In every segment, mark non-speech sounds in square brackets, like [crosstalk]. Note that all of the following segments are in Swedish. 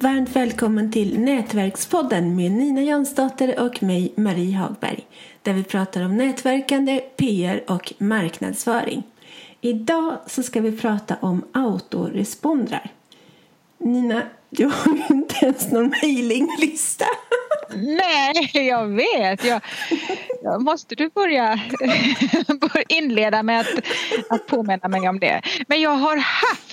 Varmt välkommen till Nätverkspodden med Nina Jansdotter och mig, Marie Hagberg. Där vi pratar om nätverkande, PR och marknadsföring. Idag så ska vi prata om autorespondrar. Nina, du har ju inte ens någon mejlinglista. Nej, jag vet. Jag, jag måste du börja inleda med att, att påminna mig om det. Men jag har haft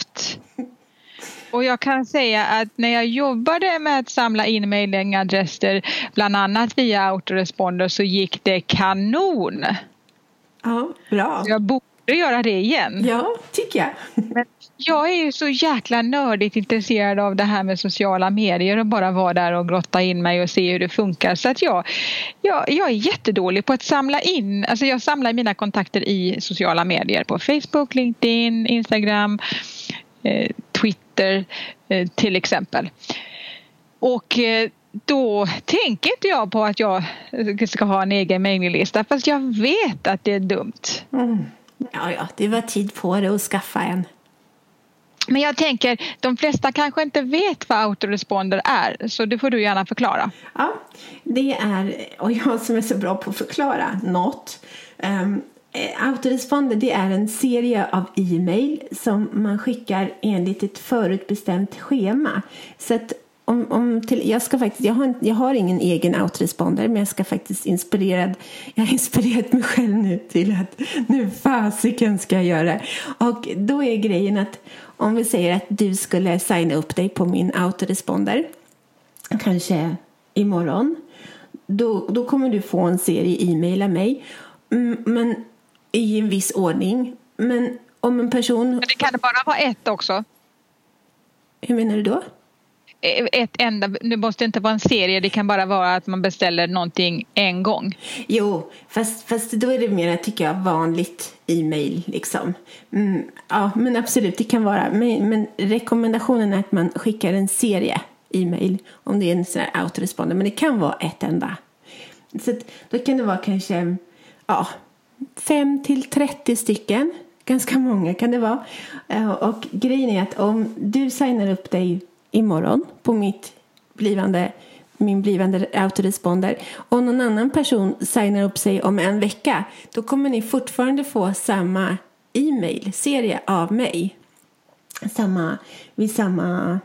och jag kan säga att när jag jobbade med att samla in mailingadresser bland annat via autoresponder så gick det kanon. Ja, bra. Jag borde göra det igen. Ja, tycker jag. Men jag är ju så jäkla nördigt intresserad av det här med sociala medier och bara vara där och grotta in mig och se hur det funkar. Så att jag, jag, jag är jättedålig på att samla in, alltså jag samlar mina kontakter i sociala medier på Facebook, LinkedIn, Instagram, eh, Twitter eh, till exempel. Och eh, då tänker inte jag på att jag ska ha en egen mailinglista fast jag vet att det är dumt. Mm. Ja, ja, det var tid på det att skaffa en. Men jag tänker, de flesta kanske inte vet vad autoresponder är så det får du gärna förklara. Ja, det är, och jag som är så bra på att förklara något. Um, Eh, autoresponder det är en serie av e-mail som man skickar enligt ett förutbestämt schema. Så att om, om till, jag, ska faktiskt, jag, har, jag har ingen egen autoresponder men jag ska faktiskt inspirerad, jag har inspirerat mig själv nu till att nu fasiken ska jag göra Och då är grejen att om vi säger att du skulle signa upp dig på min autoresponder kanske imorgon då, då kommer du få en serie e-mail av mig mm, men i en viss ordning. Men om en person... Men det kan bara vara ett också? Hur menar du då? ett enda, det måste inte vara en serie, det kan bara vara att man beställer någonting en gång. Jo, fast, fast då är det mer, tycker jag, vanligt e-mail liksom. Mm, ja, men absolut, det kan vara. Men, men, rekommendationen är att man skickar en serie e-mail om det är en sån här autoresponder, men det kan vara ett enda. Så att, då kan det vara kanske, ja, 5 till 30 stycken. Ganska många kan det vara. Eh, och grejen är att om du signar upp dig imorgon på mitt blivande, min blivande autoresponder och någon annan person signar upp sig om en vecka då kommer ni fortfarande få samma e-mail-serie av mig. Samma, vid, samma,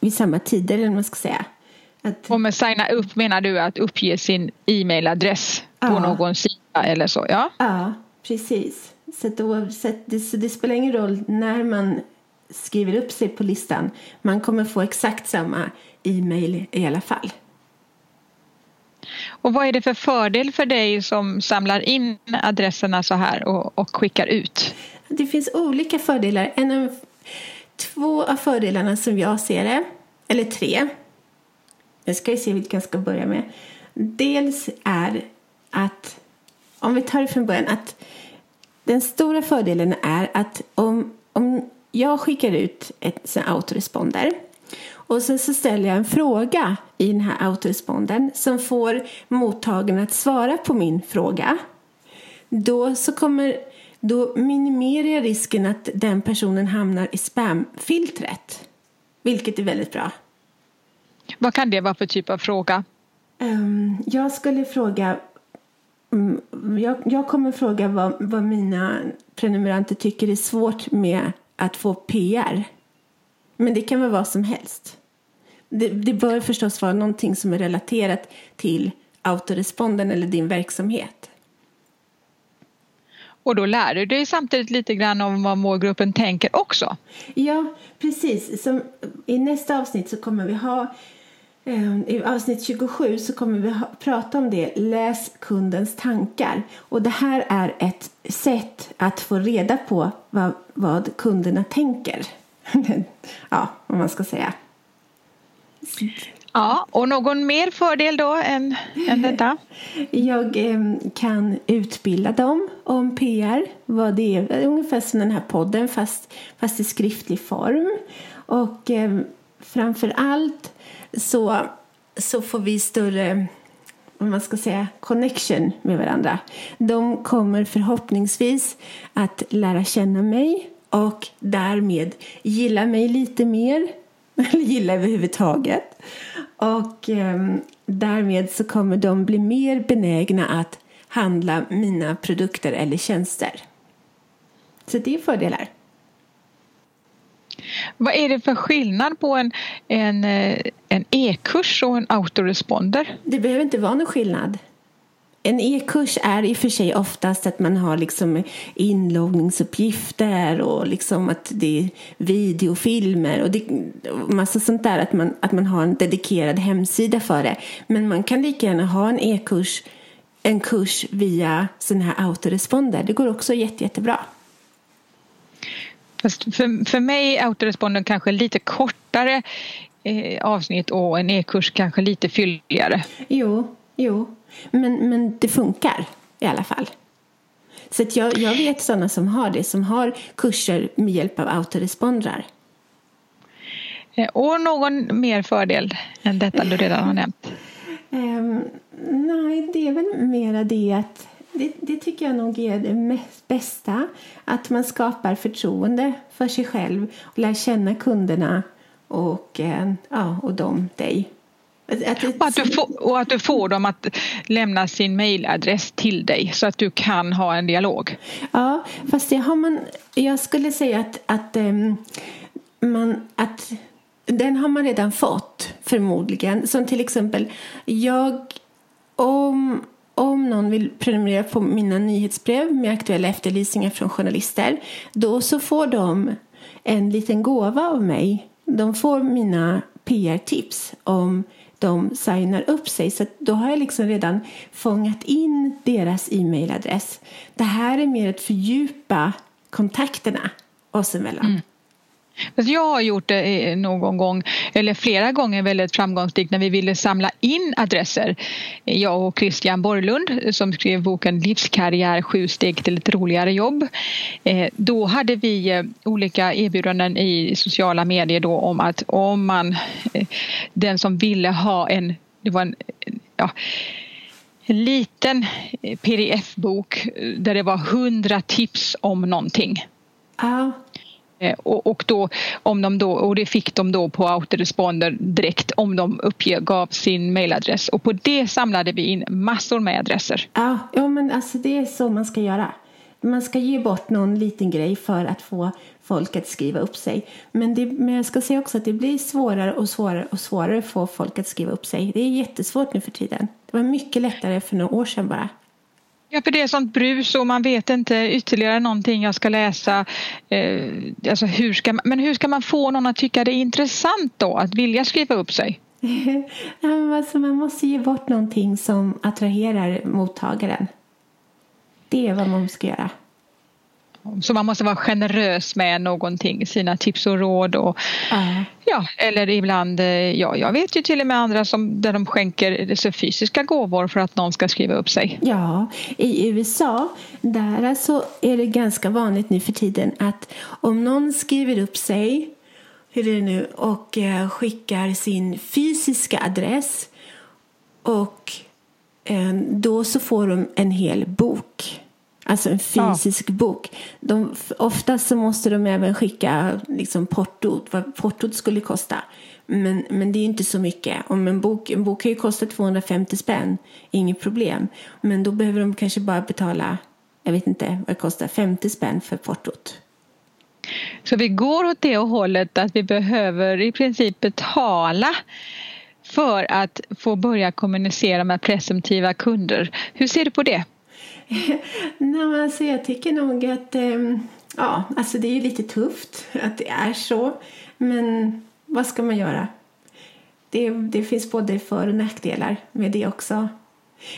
vid samma tider, eller vad man ska säga. Att, och med signa upp menar du att uppge sin e-mailadress på ja. någon sida eller så? Ja, ja precis. Så, så, det, så det spelar ingen roll när man skriver upp sig på listan. Man kommer få exakt samma e-mail i alla fall. Och vad är det för fördel för dig som samlar in adresserna så här och, och skickar ut? Det finns olika fördelar. En av, två av fördelarna som jag ser det, eller tre. Jag ska se vilka jag ska börja med. Dels är att, om vi tar det från början, att den stora fördelen är att om, om jag skickar ut ett autoresponder och sen så ställer jag en fråga i den här autorespondern som får mottagaren att svara på min fråga. Då, så kommer, då minimerar jag risken att den personen hamnar i spamfiltret. Vilket är väldigt bra. Vad kan det vara för typ av fråga? Um, jag skulle fråga um, jag, jag kommer fråga vad, vad mina prenumeranter tycker är svårt med att få PR. Men det kan vara vad som helst. Det, det bör förstås vara någonting som är relaterat till autoresponden eller din verksamhet. Och då lär du dig samtidigt lite grann om vad målgruppen tänker också. Ja, precis. Som I nästa avsnitt så kommer vi ha i avsnitt 27 så kommer vi prata om det. Läs kundens tankar. Och det här är ett sätt att få reda på vad, vad kunderna tänker. [laughs] ja, vad man ska säga. Ja, och någon mer fördel då än, än detta? [laughs] Jag eh, kan utbilda dem om PR. Vad det är, ungefär som den här podden fast, fast i skriftlig form. Och eh, framför allt så, så får vi större om man ska säga, connection med varandra. De kommer förhoppningsvis att lära känna mig och därmed gilla mig lite mer [laughs] eller gilla överhuvudtaget. Och eh, därmed så kommer de bli mer benägna att handla mina produkter eller tjänster. Så det är fördelar. Vad är det för skillnad på en, en, eh, en e-kurs och en autoresponder? Det behöver inte vara någon skillnad. En e-kurs är i och för sig oftast att man har liksom inloggningsuppgifter och liksom att det är videofilmer och det, massa sånt där. Att man, att man har en dedikerad hemsida för det. Men man kan lika gärna ha en e-kurs, en kurs via sån här autoresponder. Det går också jätte, jättebra. Fast för, för mig är autorespondern kanske lite kortare eh, avsnitt och en e-kurs kanske lite fylligare. Jo, jo. Men, men det funkar i alla fall. Så att jag, jag vet sådana som har det, som har kurser med hjälp av autorespondrar. Eh, och någon mer fördel än detta du redan har nämnt? Um, nej, det är väl mera det att det, det, tycker jag nog är det mest bästa. Att man skapar förtroende för sig själv och lär känna kunderna och, eh, ja, och de dig. Att det, och, att du får, och att du får dem att lämna sin mejladress till dig så att du kan ha en dialog. Ja, fast det har man, jag skulle säga att, att, um, man, att den har man redan fått förmodligen. Som till exempel, jag om om någon vill prenumerera på mina nyhetsbrev med aktuella efterlysningar från journalister då så får de en liten gåva av mig. De får mina PR-tips om de signar upp sig. Så då har jag liksom redan fångat in deras e-mailadress. Det här är mer att fördjupa kontakterna oss emellan. Mm. Jag har gjort det eh, någon gång, eller flera gånger väldigt framgångsrikt när vi ville samla in adresser. Jag och Christian Borlund som skrev boken Livskarriär, sju steg till ett roligare jobb. Eh, då hade vi eh, olika erbjudanden i sociala medier då om att om man, den som ville ha en, det var en, ja, en liten pdf-bok där det var hundra tips om någonting. Ja. Eh, och, och, då, om de då, och det fick de då på autoresponder direkt om de uppgav sin mailadress. Och på det samlade vi in massor med adresser. Ja, ja men alltså det är så man ska göra. Man ska ge bort någon liten grej för att få folk att skriva upp sig. Men, det, men jag ska säga också att det blir svårare och svårare och svårare att få folk att skriva upp sig. Det är jättesvårt nu för tiden. Det var mycket lättare för några år sedan bara. Ja, för det är sånt brus och man vet inte ytterligare någonting jag ska läsa. Eh, alltså hur ska man, men hur ska man få någon att tycka det är intressant då, att vilja skriva upp sig? [laughs] alltså, man måste ge bort någonting som attraherar mottagaren. Det är vad man ska göra. Så man måste vara generös med någonting, sina tips och råd. Och, uh. ja, eller ibland, eh, ja, jag vet ju till och med andra som, där de skänker så fysiska gåvor för att någon ska skriva upp sig. Ja, i USA där alltså är det ganska vanligt nu för tiden att om någon skriver upp sig hur är det nu, och eh, skickar sin fysiska adress och eh, då så får de en hel bok. Alltså en fysisk ja. bok. De, oftast så måste de även skicka liksom portot, vad portot skulle kosta. Men, men det är inte så mycket. Om en, bok, en bok kan ju kosta 250 spänn, inget problem. Men då behöver de kanske bara betala, jag vet inte vad det kostar, 50 spänn för portot. Så vi går åt det hållet att vi behöver i princip betala för att få börja kommunicera med presumtiva kunder. Hur ser du på det? [laughs] Nej, alltså jag tycker nog att ehm, ja, alltså det är lite tufft att det är så. Men vad ska man göra? Det, det finns både för och nackdelar med det också.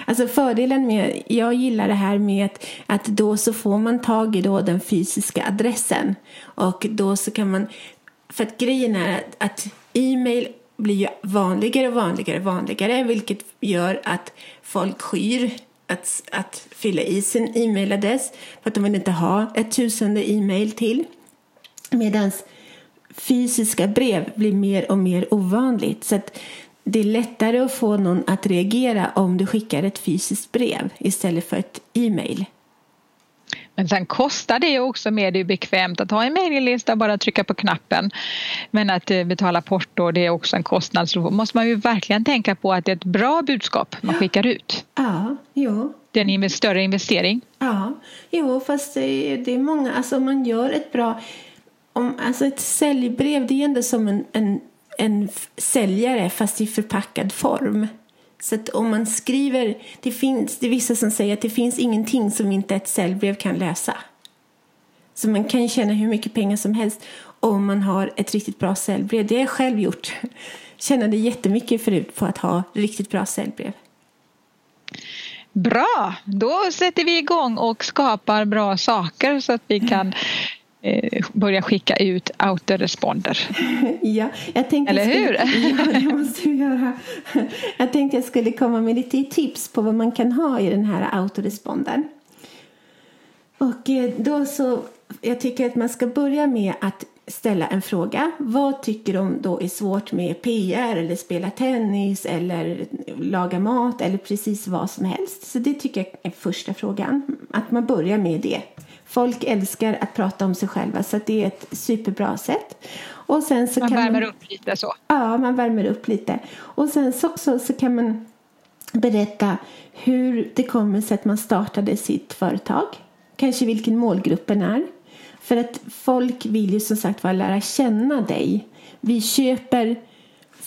Alltså fördelen med, jag gillar det här med att, att då så får man tag i då den fysiska adressen och då så kan man, för att grejen är att, att e-mail blir ju vanligare och vanligare och vanligare vilket gör att folk skyr att, att fylla i sin e-mailadress för att de vill inte ha ett tusende e-mail till. Medan fysiska brev blir mer och mer ovanligt. Så att det är lättare att få någon att reagera om du skickar ett fysiskt brev istället för ett e-mail. Men sen kostar det också mer, det är bekvämt att ha en mejllista, bara trycka på knappen. Men att eh, betala porto, det är också en kostnad. Så måste man ju verkligen tänka på att det är ett bra budskap man skickar ut. Ja, jo. Det är en större investering. Ja, jo, fast det är, det är många, alltså man gör ett bra, om, alltså ett säljbrev, det är ändå som en, en, en säljare fast i förpackad form. Så att om man skriver, det finns det är vissa som säger att det finns ingenting som inte ett säljbrev kan lösa. Så man kan tjäna hur mycket pengar som helst om man har ett riktigt bra säljbrev. Det har jag själv gjort. Tjänade jättemycket förut på att ha riktigt bra säljbrev. Bra, då sätter vi igång och skapar bra saker så att vi kan börja skicka ut autoresponder. [laughs] Ja, jag tänkte Eller hur? Skulle, [laughs] ja, det måste vi göra. Jag tänkte jag skulle komma med lite tips på vad man kan ha i den här autorespondern. Och eh, då så, jag tycker att man ska börja med att ställa en fråga. Vad tycker de då är svårt med PR eller spela tennis eller laga mat eller precis vad som helst? Så det tycker jag är första frågan. Att man börjar med det. Folk älskar att prata om sig själva så det är ett superbra sätt. Och sen så man kan värmer man, upp lite så. Ja, man värmer upp lite. Och sen så också så kan man berätta hur det kommer sig att man startade sitt företag. Kanske vilken målgruppen är. För att folk vill ju som sagt var lära känna dig. Vi köper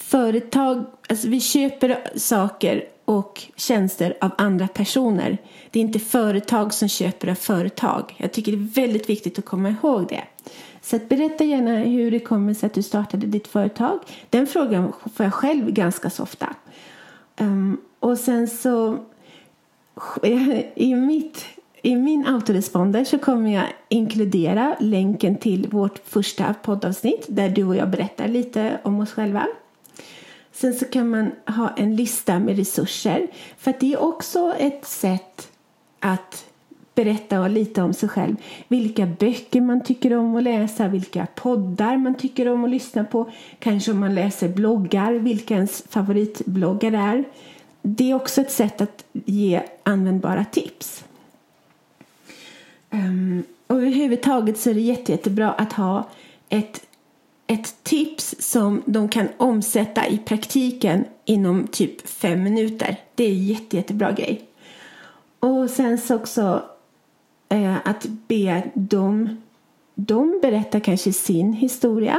företag, alltså vi köper saker och tjänster av andra personer. Det är inte företag som köper av företag. Jag tycker det är väldigt viktigt att komma ihåg det. Så att berätta gärna hur det kommer sig att du startade ditt företag. Den frågan får jag själv ganska så ofta. Um, och sen så [laughs] i mitt i min autoresponder så kommer jag inkludera länken till vårt första poddavsnitt där du och jag berättar lite om oss själva. Sen så kan man ha en lista med resurser för att det är också ett sätt att berätta lite om sig själv. Vilka böcker man tycker om att läsa, vilka poddar man tycker om att lyssna på. Kanske om man läser bloggar, vilka ens favoritbloggar är. Det är också ett sätt att ge användbara tips. Um, och överhuvudtaget så är det jätte, jättebra att ha ett, ett tips som de kan omsätta i praktiken inom typ fem minuter. Det är en jätte, jättebra grej. Och sen så också eh, att be dem, de berätta kanske sin historia,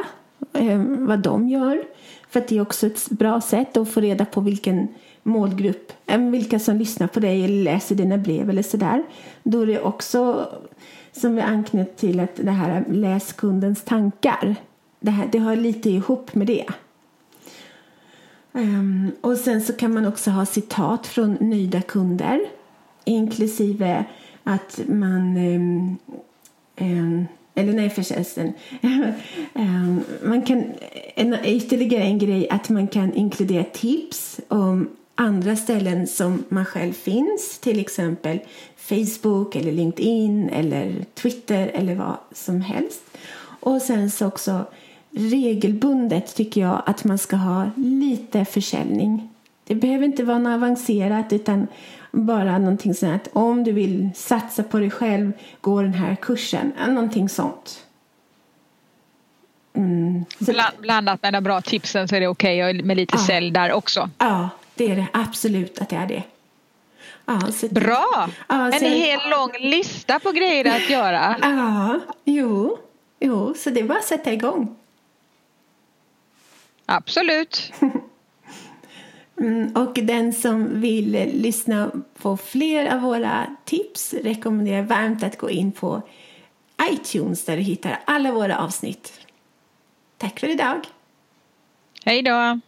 eh, vad de gör. För att det är också ett bra sätt att få reda på vilken målgrupp, eh, vilka som lyssnar på dig eller läser dina brev eller sådär. Då är det också som vi anknöt till att det här läs kundens tankar. Det, här, det hör lite ihop med det. Um, och sen så kan man också ha citat från nöjda kunder inklusive att man um, um, eller nej förresten. [laughs] man kan, en, ytterligare en grej att man kan inkludera tips om andra ställen som man själv finns, till exempel Facebook eller LinkedIn eller Twitter eller vad som helst. Och sen så också regelbundet tycker jag att man ska ha lite försäljning. Det behöver inte vara något avancerat utan bara någonting sånt att om du vill satsa på dig själv, gå den här kursen, någonting sånt. Mm. Bland, blandat med de bra tipsen så är det okej okay med lite ja. sälj där också. Ja, det är det absolut att det är det. Ja, Bra! Ja, en hel lång lista på grejer att göra. Ja, jo, jo, så det är bara att sätta igång. Absolut. [laughs] Mm, och den som vill lyssna på fler av våra tips rekommenderar varmt att gå in på iTunes där du hittar alla våra avsnitt. Tack för idag! Hej då!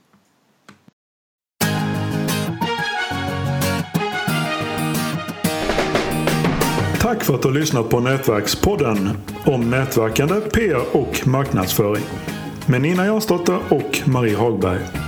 Tack för att du har lyssnat på Nätverkspodden om nätverkande, PR och marknadsföring med Nina Jansdotter och Marie Hagberg.